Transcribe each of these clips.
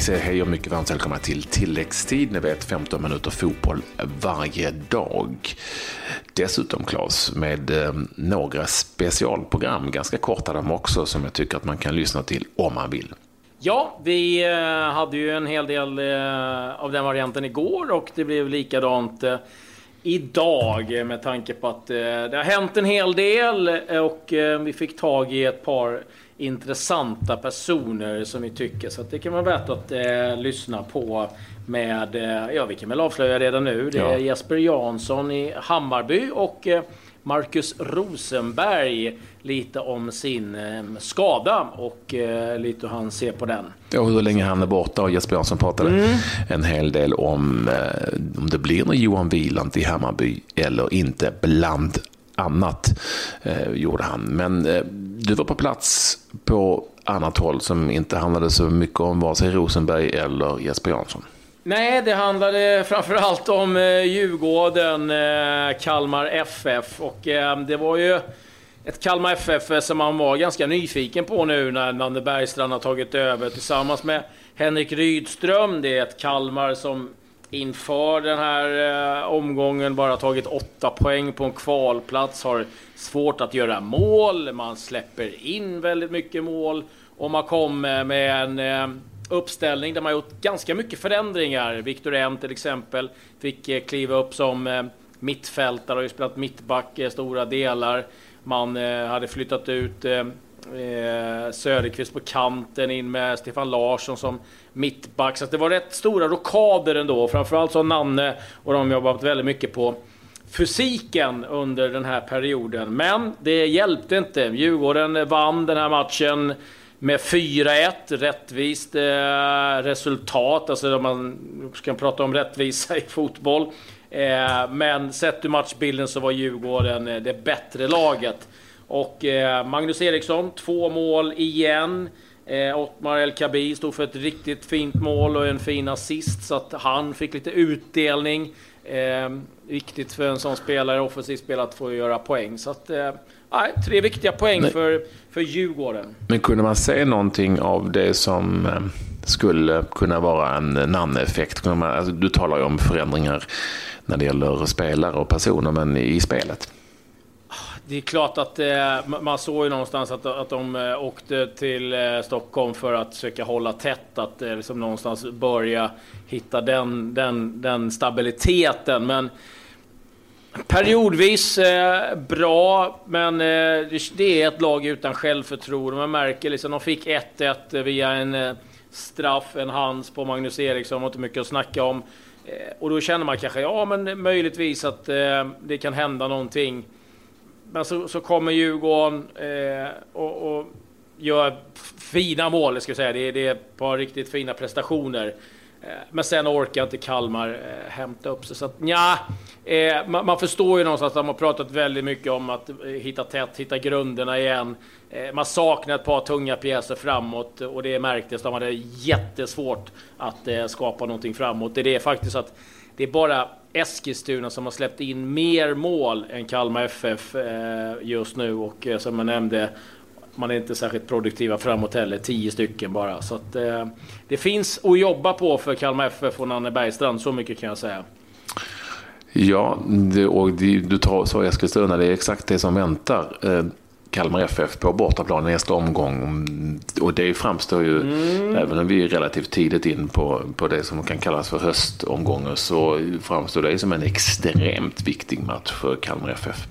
Vi säger hej och mycket varmt välkomna till tilläggstid. Ni vet 15 minuter fotboll varje dag. Dessutom Claes, med eh, några specialprogram, ganska korta de också, som jag tycker att man kan lyssna till om man vill. Ja, vi eh, hade ju en hel del eh, av den varianten igår och det blev likadant idag med tanke på att det har hänt en hel del och vi fick tag i ett par intressanta personer som vi tycker. Så det kan vara värt att eh, lyssna på med, eh, ja vi kan väl avslöja redan nu. Det är ja. Jesper Jansson i Hammarby och eh, Marcus Rosenberg lite om sin eh, skada och eh, lite hur han ser på den. Ja, hur länge han är borta och Jesper Jansson pratade mm. en hel del om eh, om det blir någon Johan Wieland i Hammarby eller inte, bland annat gjorde han. Men du var på plats på annat håll som inte handlade så mycket om vare sig Rosenberg eller Jesper Jansson. Nej, det handlade framförallt om eh, Djurgården, eh, Kalmar FF och eh, det var ju ett Kalmar FF som man var ganska nyfiken på nu när Nanne Bergstrand har tagit över tillsammans med Henrik Rydström. Det är ett Kalmar som inför den här eh, omgången bara tagit åtta poäng på en kvalplats. Har svårt att göra mål. Man släpper in väldigt mycket mål. Och man kommer med en eh, uppställning där man gjort ganska mycket förändringar. Viktor M till exempel fick eh, kliva upp som eh, mittfältare och har ju spelat mittback i stora delar. Man eh, hade flyttat ut eh, Söderqvist på kanten in med Stefan Larsson som mittback. Så det var rätt stora rokader ändå. Framförallt så har Nanne och de jobbat väldigt mycket på fysiken under den här perioden. Men det hjälpte inte. Djurgården vann den här matchen med 4-1. Rättvist eh, resultat. Alltså om man kan prata om rättvisa i fotboll. Eh, men sett ur matchbilden så var Djurgården eh, det bättre laget. Och eh, Magnus Eriksson, två mål igen. Eh, Ottmar El Kabi stod för ett riktigt fint mål och en fin assist, så att han fick lite utdelning. Eh, viktigt för en sån spelare, offensiv spelare, att få göra poäng. Så att, eh, tre viktiga poäng för, för Djurgården. Men kunde man se någonting av det som eh, skulle kunna vara en Nanne-effekt? Alltså, du talar ju om förändringar när det gäller spelare och personer, men i spelet? Det är klart att eh, man såg ju någonstans att, att de eh, åkte till eh, Stockholm för att försöka hålla tätt, att eh, liksom någonstans börja hitta den, den, den stabiliteten. Men periodvis eh, bra, men eh, det är ett lag utan självförtroende. Man märker liksom, de fick 1-1 via en eh, straff, en hands på Magnus Eriksson, inte mycket att snacka om. Eh, och då känner man kanske, ja men möjligtvis att eh, det kan hända någonting. Men så, så kommer Djurgården eh, och, och gör fina mål, ska jag säga. Det är, det är ett par riktigt fina prestationer. Eh, men sen orkar inte Kalmar eh, hämta upp sig. Så att nja, eh, man, man, förstår ju någonstans att de har pratat väldigt mycket om att eh, hitta tätt, hitta grunderna igen. Eh, man saknar ett par tunga pjäser framåt och det märktes. De hade jättesvårt att eh, skapa någonting framåt. Det är faktiskt att det är bara Eskilstuna som har släppt in mer mål än Kalmar FF eh, just nu och eh, som jag nämnde man är inte särskilt produktiva framåt heller, tio stycken bara. Så att, eh, det finns att jobba på för Kalmar FF och Nanne Bergstrand, så mycket kan jag säga. Ja, det, och det, du tar, Eskilstuna, det är exakt det som väntar. Eh, Kalmar FF på bortaplan nästa omgång. Och det framstår ju, mm. även om vi är relativt tidigt in på, på det som kan kallas för höstomgången, så framstår det som en extremt viktig match för Kalmar FF.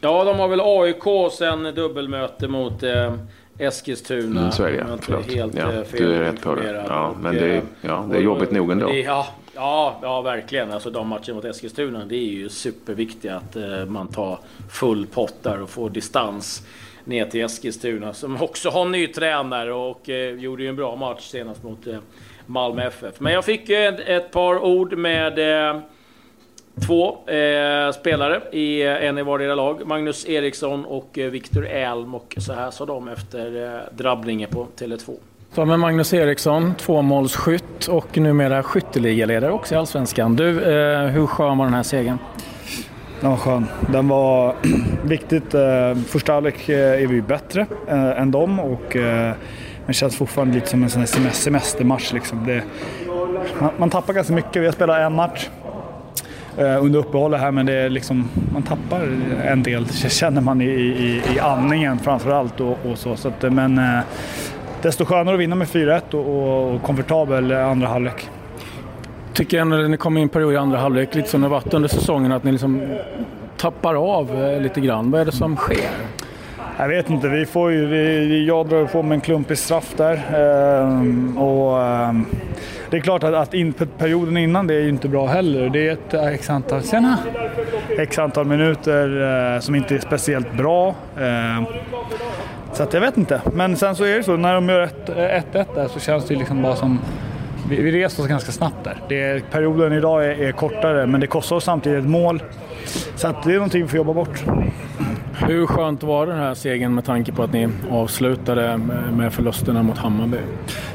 Ja, de har väl AIK sen dubbelmöte mot eh, Eskilstuna. Mm, så är det, förlåt. Helt, ja, eh, du är rätt på det. Ja, men det, ja, det är jobbigt nog ändå. Ja, Ja, ja verkligen. Alltså de matcherna mot Eskilstuna, det är ju superviktigt att eh, man tar full pott där och får distans ner till Eskilstuna som också har ny tränare och eh, gjorde ju en bra match senast mot eh, Malmö FF. Men jag fick ett, ett par ord med eh, två eh, spelare, i, eh, en i vardera lag. Magnus Eriksson och eh, Viktor Elm och så här sa de efter drabbningen på Tele2. Så med Magnus Eriksson, tvåmålsskytt och numera skytteligaledare också i Allsvenskan. Du, eh, hur skön var den här segern? Den var skön. Den var viktigt. Eh, första halvlek eh, är vi bättre eh, än dem och eh, det känns fortfarande lite som en sån här semestermatch. Liksom. Det, man, man tappar ganska mycket. Vi har spelat en match eh, under uppehållet här men det är liksom, man tappar en del, känner man i, i, i andningen framförallt. Och, och så, så att, eh, men eh, desto skönare att vinna med 4-1 och, och komfortabel andra halvlek. Tycker ändå när ni kommer in period i andra halvlek, lite som det varit under säsongen, att ni liksom tappar av eh, lite grann. Vad är det som sker? Jag vet inte, vi får ju, vi, jag drar på med en klumpig straff där. Ehm, och, ehm, det är klart att, att in, perioden innan det är ju inte bra heller. Det är ett x antal, tjena, x antal minuter eh, som inte är speciellt bra. Eh, så att jag vet inte. Men sen så är det så, när de gör 1-1 där så känns det liksom bara som vi, vi reser oss ganska snabbt där. Det, perioden idag är, är, kortare men det kostar oss samtidigt ett mål. Så att det är någonting vi får jobba bort. Hur skönt var den här segern med tanke på att ni avslutade med förlusterna mot Hammarby?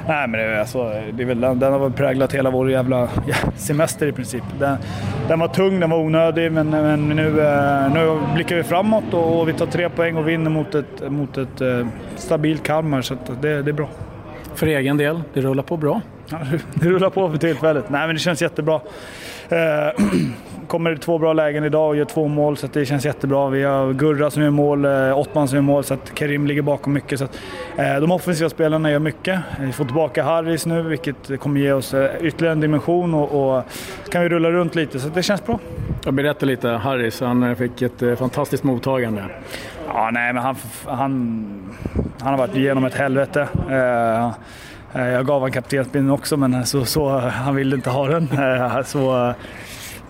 Nej, men det, alltså, det är väl, den, den har väl präglat hela vår jävla semester i princip. Den, den var tung, den var onödig, men, men nu, eh, nu blickar vi framåt och, vi tar tre poäng och vinner mot ett, mot ett uh, stabilt Kalmar, så det, det är bra. För egen del, det rullar på bra? Ja, det rullar på för tillfället. Nej, men det känns jättebra. Eh, kommer två bra lägen idag och gör två mål så det känns jättebra. Vi har Gurra som gör mål, eh, Ottman som gör mål så att Karim ligger bakom mycket. Så att, eh, de offensiva spelarna gör mycket. Vi får tillbaka Harris nu vilket kommer ge oss ytterligare en dimension och, och kan vi rulla runt lite så det känns bra. Jag berättar lite, Harris han fick ett fantastiskt mottagande. Ja, nej, men han, han, han har varit igenom ett helvete. Jag gav honom kaptensbindeln också men så, så, han ville inte ha den. Så,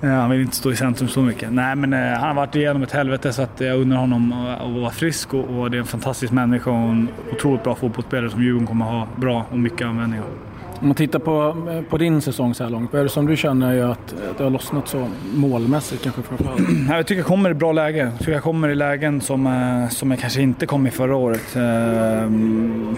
han vill inte stå i centrum så mycket. Nej, men eh, han har varit igenom ett helvete så att eh, jag undrar honom eh, att vara frisk och, och det är en fantastisk människa och en otroligt bra fotbollsspelare som Djurgården kommer ha bra och mycket användning av. Om man tittar på, på din säsong så här långt, vad är det som du känner gör att det har lossnat så målmässigt kanske framförallt? Jag tycker jag kommer i bra lägen. Jag tycker jag kommer i lägen som, eh, som jag kanske inte kom i förra året. Ehm,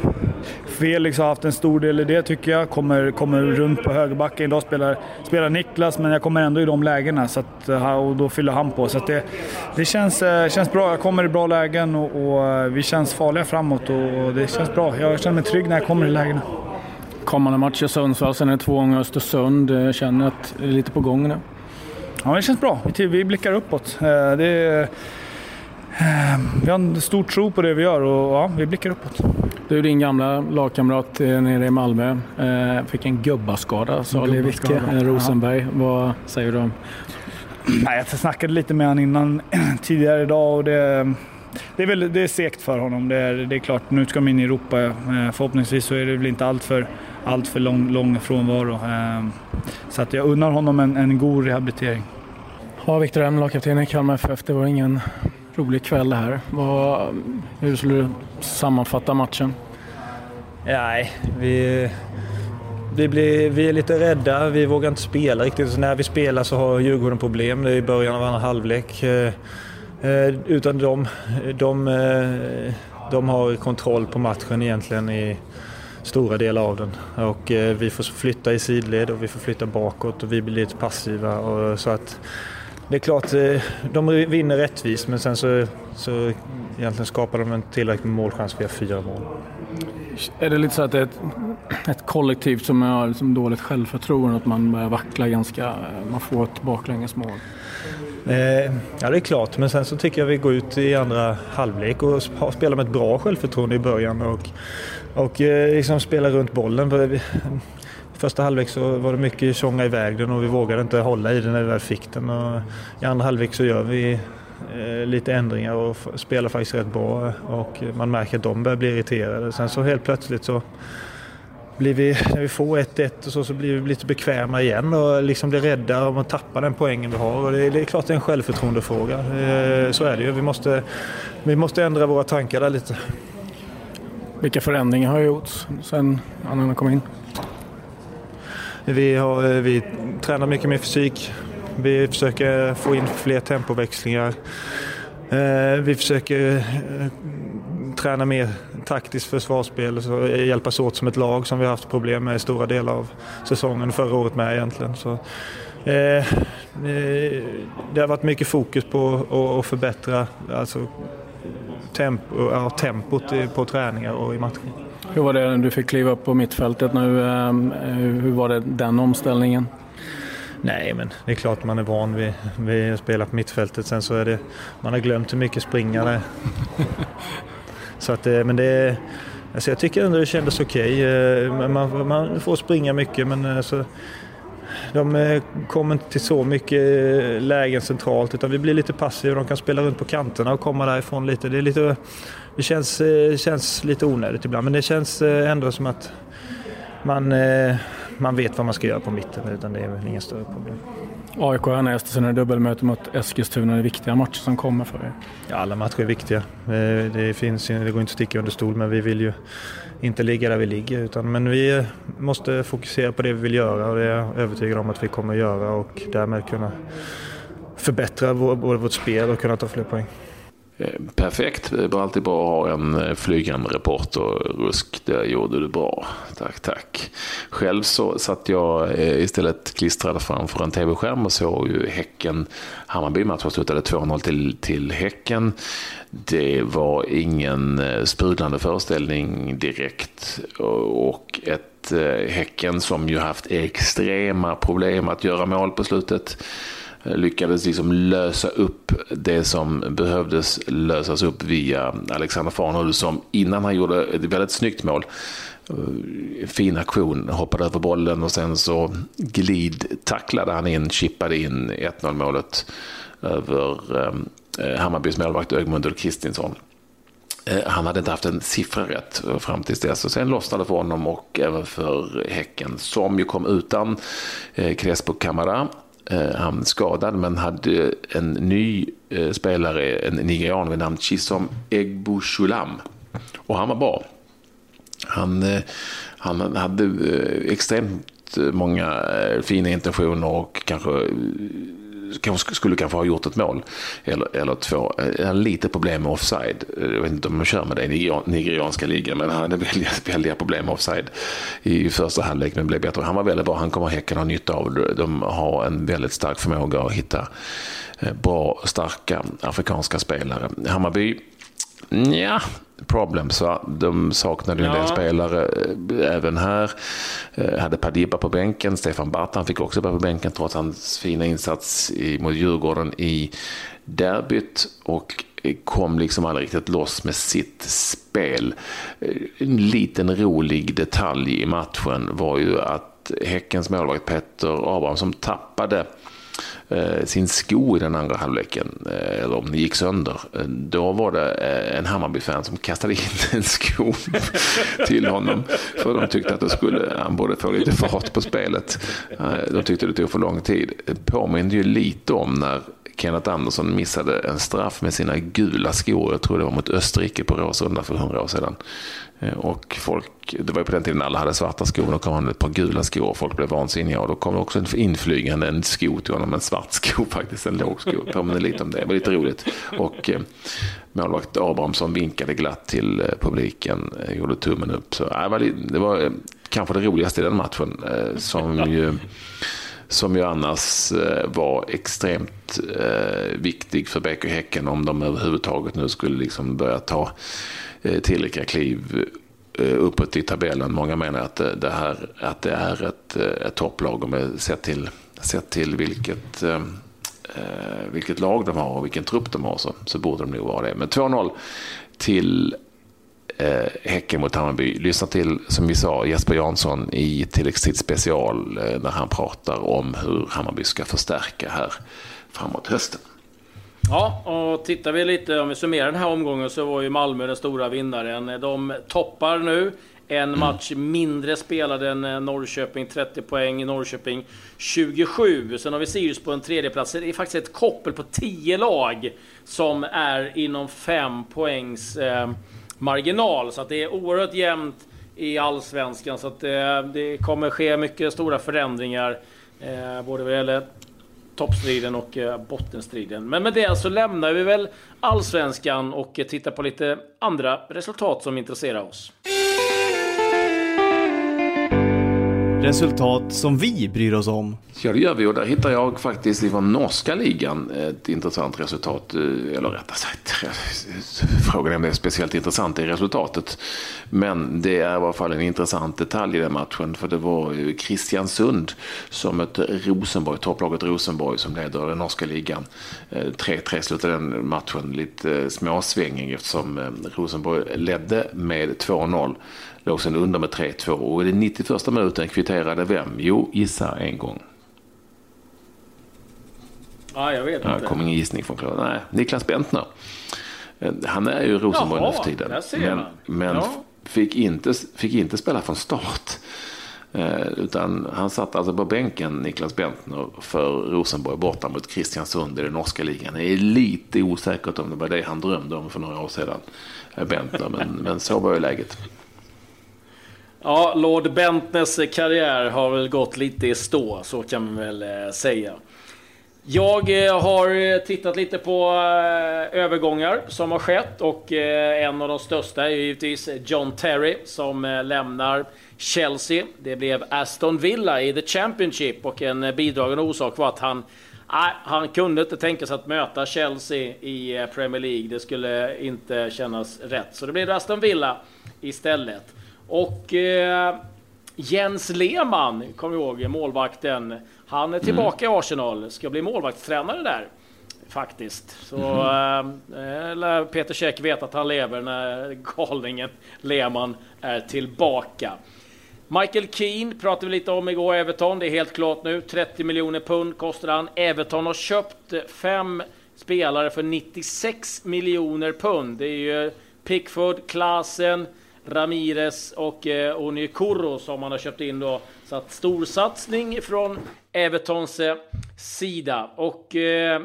Felix har haft en stor del i det tycker jag. Kommer, kommer runt på högerbacken. Idag spelar, spelar Niklas men jag kommer ändå i de lägena så att, eh, och då fyller han på. Så det, det känns, eh, känns bra. Jag kommer i bra lägen och, och vi känns farliga framåt och det känns bra. Jag känner mig trygg när jag kommer i lägena. Kommande match i Sundsvall, sen är det två gånger Östersund. Jag känner att det är lite på gång nu. Ja, det känns bra. Vi blickar uppåt. Eh, det är, eh, vi har en stor tro på det vi gör och ja, vi blickar uppåt. Du, din gamla lagkamrat eh, nere i Malmö fick en gubbaskada, Ali Vicke Rosenberg. Vad säger du om? Nej, jag snackade lite med honom innan tidigare idag och det, det är, väl, det är segt för honom. Det är, det är klart, nu ska de in i Europa. Förhoppningsvis så är det väl inte allt för allt för lång, lång frånvaro. Ehm, så att jag unnar honom en, en god rehabilitering. Ja, Viktor Elm, lagkapten i Kalmar FF. Det var ingen rolig kväll det här. Vad, hur skulle du sammanfatta matchen? Nej, vi, vi, blir, vi är lite rädda. Vi vågar inte spela riktigt. Så när vi spelar så har Djurgården problem. Det är i början av andra halvlek. Eh, eh, utan de, de, eh, de har kontroll på matchen egentligen i stora delar av den. Och eh, vi får flytta i sidled och vi får flytta bakåt och vi blir lite passiva. Och, så att det är klart, eh, de vinner rättvist men sen så, så egentligen skapar de en tillräcklig målchans via fyra mål. Är det lite så att det är ett, ett kollektiv som har liksom dåligt självförtroende, att man börjar vackla ganska, man får ett baklängesmål? Eh, ja, det är klart, men sen så tycker jag vi går ut i andra halvlek och spelar med ett bra självförtroende i början och och eh, liksom spela runt bollen. Första halvlek så var det mycket tjonga iväg den och vi vågade inte hålla i den när vi väl fick den. Och I andra halvlek så gör vi eh, lite ändringar och spelar faktiskt rätt bra och man märker att de börjar bli irriterade. Sen så helt plötsligt så blir vi, när vi får 1-1 och så, så blir vi lite bekväma igen och liksom blir rädda om att tappa den poängen vi har. Och det, är, det är klart det är en självförtroendefråga. Eh, så är det ju. Vi måste, vi måste ändra våra tankar där lite. Vilka förändringar har gjorts sen Anna kom in? Vi, har, eh, vi tränar mycket mer fysik. Vi försöker få in fler tempoväxlingar. Eh, vi försöker eh, träna mer taktiskt försvarsspel och hjälpas åt som ett lag som vi har haft problem med i stora delar av säsongen förra året med egentligen. Så, eh, det har varit mycket fokus på att förbättra alltså, tempo, ja, tempot på träningar och i matcher. Hur var det när du fick kliva upp på mittfältet nu? Ehm, hur var det den omställningen? Nej, men det är klart man är van vid, vid att spela på mittfältet. Sen så är det, man har glömt hur mycket springare. så att, men det, alltså jag tycker ändå det kändes okej. Okay. Man, man, får springa mycket men alltså, de eh, kommer inte till så mycket eh, lägen centralt utan vi blir lite passiva. De kan spela runt på kanterna och komma därifrån lite. Det, är lite, det känns, eh, känns lite onödigt ibland men det känns ändå som att man, man vet vad man ska göra på mitten utan det är väl inga större problem. AIK härnäst, sen är det dubbelmöte mot Eskilstuna. Det är viktiga matcher som kommer för er. Ja, alla matcher är viktiga. Eh, det, finns, det går inte att sticka under stol men vi vill ju inte ligga där vi ligger. Utan, men vi måste fokusera på det vi vill göra och det är jag övertygad om att vi kommer att göra och därmed kunna förbättra vår, både vårt spel och kunna ta fler poäng. Eh, perfekt. Det är alltid bra att ha en eh, flygande reporter. Rusk, det gjorde du bra. Tack, tack. Själv så satt jag eh, istället klistrad framför en tv-skärm och såg ju Häcken Hammarby. Matchen slutade 2-0 till, till Häcken. Det var ingen sprudlande föreställning direkt och ett Häcken som ju haft extrema problem att göra mål på slutet Eh, lyckades liksom lösa upp det som behövdes lösas upp via Alexander Farnerud som innan han gjorde ett väldigt snyggt mål eh, fin aktion, hoppade över bollen och sen så glidtacklade han in, chippade in 1-0 målet över eh, Hammarbys målvakt Ögmundur Kristinsson. Han hade inte haft en siffra rätt fram tills dess och sen lossnade för honom och även för Häcken som ju kom utan Crespo Camara Eh, han skadad men hade en ny eh, spelare, en nigerian vid namn Chisom Egbushulam. Och han var bra. Han, eh, han hade extremt många fina intentioner och kanske kanske skulle kanske ha gjort ett mål eller, eller två. Eh, han lite problem med offside. Eh, jag vet inte om man kör med det i nigerianska ligan, men han hade väldiga, väldiga problem med offside i första halvlek, men blev bättre. Han var väldigt bra. Han kommer Häcken ha nytta av. De har en väldigt stark förmåga att hitta eh, bra, starka afrikanska spelare. Hammarby Ja, problems. Va? De saknade en del spelare eh, även här. Eh, hade Padiba på bänken. Stefan Bartan fick också vara på bänken trots hans fina insats mot Djurgården i derbyt. Och kom liksom aldrig riktigt loss med sitt spel. Eh, en liten rolig detalj i matchen var ju att Häckens målvakt Petter Abraham som tappade Eh, sin sko i den andra halvleken, eh, eller om den gick sönder. Eh, då var det en Hammarby-fan som kastade in en sko till honom. För de tyckte att det skulle, han borde få lite fart på spelet. De tyckte det tog för lång tid. Det påminner ju lite om när Kenneth Andersson missade en straff med sina gula skor. Jag tror det var mot Österrike på Råsunda för hundra år sedan. Eh, och folk, det var ju på den tiden alla hade svarta skor. Då kom han ett par gula skor och folk blev vansinniga. Och då kom det också en inflygande en sko till honom, en svart sko faktiskt, en låg sko. Påminner lite om det, det var lite roligt. Och eh, målvakt Abrahamsson vinkade glatt till eh, publiken, eh, gjorde tummen upp. Så, eh, det var eh, kanske det roligaste i den matchen. Eh, som ju som ju annars eh, var extremt eh, viktig för BK Häcken om de överhuvudtaget nu skulle liksom börja ta eh, tillräckliga kliv eh, uppåt i tabellen. Många menar att det, här, att det är ett, eh, ett topplag och sett till, sett till vilket, eh, vilket lag de har och vilken trupp de har så, så borde de nog vara det. Men 2-0 till eh, Häcken mot Hammarby. Lyssna till, som vi sa, Jesper Jansson i tilläggstid special eh, när han pratar om hur Hammarby ska förstärka här framåt hösten. Ja, och tittar vi lite, om vi summerar den här omgången så var ju Malmö den stora vinnaren. De toppar nu. En mm. match mindre spelad än eh, Norrköping, 30 poäng. Norrköping 27. Sen har vi Sirius på en tredje plats. Det är faktiskt ett koppel på 10 lag som är inom 5 poängs eh, marginal. Så att det är oerhört jämnt i allsvenskan. Så att det, det kommer ske mycket stora förändringar. Eh, både vad gäller toppstriden och eh, bottenstriden. Men med det så lämnar vi väl allsvenskan och eh, tittar på lite andra resultat som intresserar oss. Resultat som vi bryr oss om. Ja, det gör vi och där hittar jag faktiskt ifrån norska ligan ett intressant resultat. Eh, eller rättare sagt, frågan är om det är speciellt intressant i resultatet. Men det är i alla fall en intressant detalj i den matchen. För det var Kristiansund som mötte Rosenborg, topplaget Rosenborg som leder den norska ligan. Eh, 3-3 slutade den matchen lite eh, småsvängig eftersom Rosenborg ledde med 2-0 låg sen under med 3-2 och i den 91 minuten kvitterade vem? Jo, gissa en gång. Ja, jag vet inte. Det kom ingen gissning från Claude. Nej, Niklas Bentner. Eh, han är ju Rosenborg nu för tiden. Men, men ja. fick, inte, fick inte spela från start. Eh, utan han satt alltså på bänken, Niklas Bentner, för Rosenborg borta mot Kristiansund i den norska ligan. Det är lite osäkert om det var det han drömde om för några år sedan, eh, Bentner. Men, men så var ju läget. Ja, Lord Bentness karriär har väl gått lite i stå, så kan man väl eh, säga. Jag eh, har eh, tittat lite på övergångar som har skett och en av de största är givetvis John Terry som lämnar Chelsea. Det blev Aston Villa i The Championship och en bidragande orsak var att han han kunde inte tänka sig att möta Chelsea i Premier League. Det skulle inte kännas rätt. Så det blev Aston Villa istället. Och eh, Jens Lehmann, kommer ihåg, målvakten. Han är tillbaka mm. i Arsenal, ska bli målvaktstränare där. Faktiskt. Så mm. äh, Peter Käck vet att han lever när galningen Lehmann är tillbaka. Michael Keane pratade vi lite om igår, Everton. Det är helt klart nu. 30 miljoner pund kostar han. Everton har köpt fem spelare för 96 miljoner pund. Det är ju Pickford, Klasen, Ramirez och eh, Onyekuro som man har köpt in då. Så att storsatsning från Evertons eh, sida. Och eh,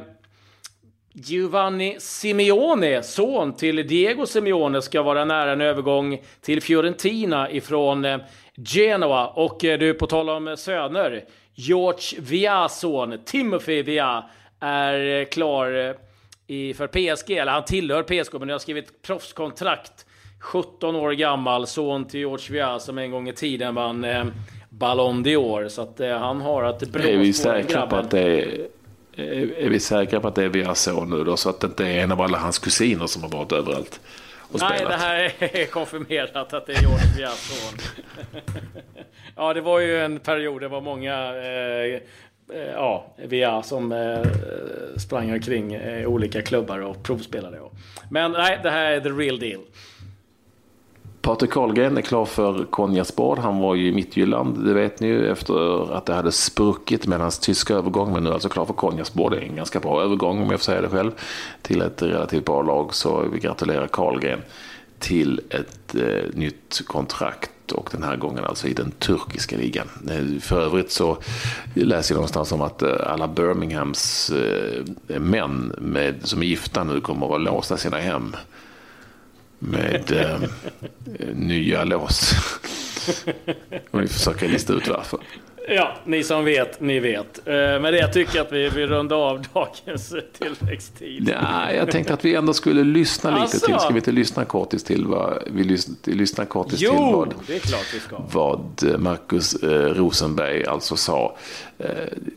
Giovanni Simeone, son till Diego Simeone, ska vara nära en övergång till Fiorentina ifrån eh, Genoa. Och eh, du, på tal om eh, söner, George Vias son, Timothy Via, är eh, klar eh, i, för PSG, eller han tillhör PSG, men har skrivit proffskontrakt 17 år gammal, son till George Weah som en gång i tiden vann eh, Ballon d'Or. Så att eh, han har att blåsa Är vi säkra på att det är är vi säkra på att det är Vias son nu då? Så att det inte är en av alla hans kusiner som har varit överallt och spelat? Nej, det här är konfirmerat att det är George Vias son. ja, det var ju en period, det var många eh, eh ja, Via som eh, sprang omkring i olika klubbar och provspelade. Men nej, det här är the real deal. Patrik Karlgren är klar för Konjasport. Han var ju i Midtjylland, det vet ni ju, efter att det hade spruckit med hans tyska övergång. Men nu är alltså klar för Konjasport. Det är en ganska bra övergång om jag får säga det själv. Till ett relativt bra lag. Så vi gratulerar Karlgren till ett eh, nytt kontrakt och den här gången alltså i den turkiska ligan. Eh, för övrigt så läser jag någonstans om att eh, alla Birminghams eh, män med, som är gifta nu kommer att vara låsta sina hem med eh, nya lås. Och vi försöker lista ut varför. Ja, ni som vet, ni vet. Eh, men det jag tycker att vi vill runda av dagens tillväxttid. Ja, jag tänkte att vi ändå skulle lyssna lite alltså. till. Ska vi inte lyssna kortis till vad vi lyssnar kortis jo, till vad, det är klart vi ska. vad Marcus eh, Rosenberg alltså sa eh,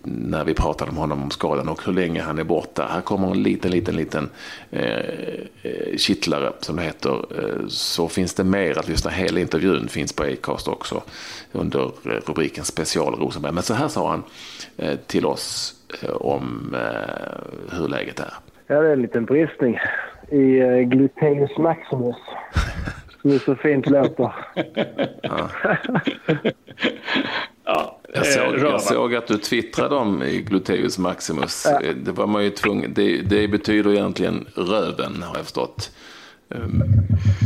när vi pratade om honom om skadan och hur länge han är borta. Här kommer en liten, liten, liten eh, kittlare som det heter. Så finns det mer att lyssna. Hela intervjun finns på Acast också under rubriken special Rosenberg. Men så här sa han eh, till oss eh, om eh, hur läget är. Ja, det är en liten bristning i gluteus maximus. Som är så fint låter. ja. ja. Jag såg, jag såg, att du twittrade om gluteus maximus. Ja. Det var man ju tvungen. Det, det betyder egentligen röven har jag förstått.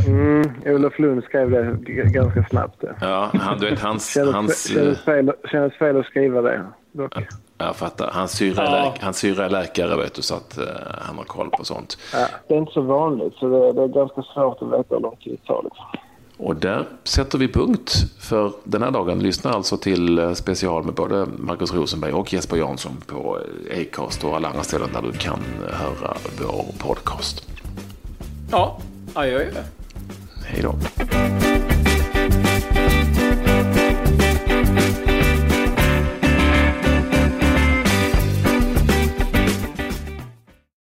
Mm, Olof Lund skrev det ganska snabbt. Ja, han, du vet hans... Kändes, hans kändes, fel, kändes fel att skriva det dock. Ja, jag fattar. Hans syra, ja. läk, hans syra är läkare vet du, så att uh, han har koll på sånt. Ja, det är inte så vanligt, så det, det är ganska svårt att veta hur lång tid det tar. Liksom. Och där sätter vi punkt för den här dagen. Lyssna alltså till eh, special med både Markus Rosenberg och Jesper Jansson på eh, Acast och alla andra ställen där du kan höra vår podcast. Ja, adjö. Hej då.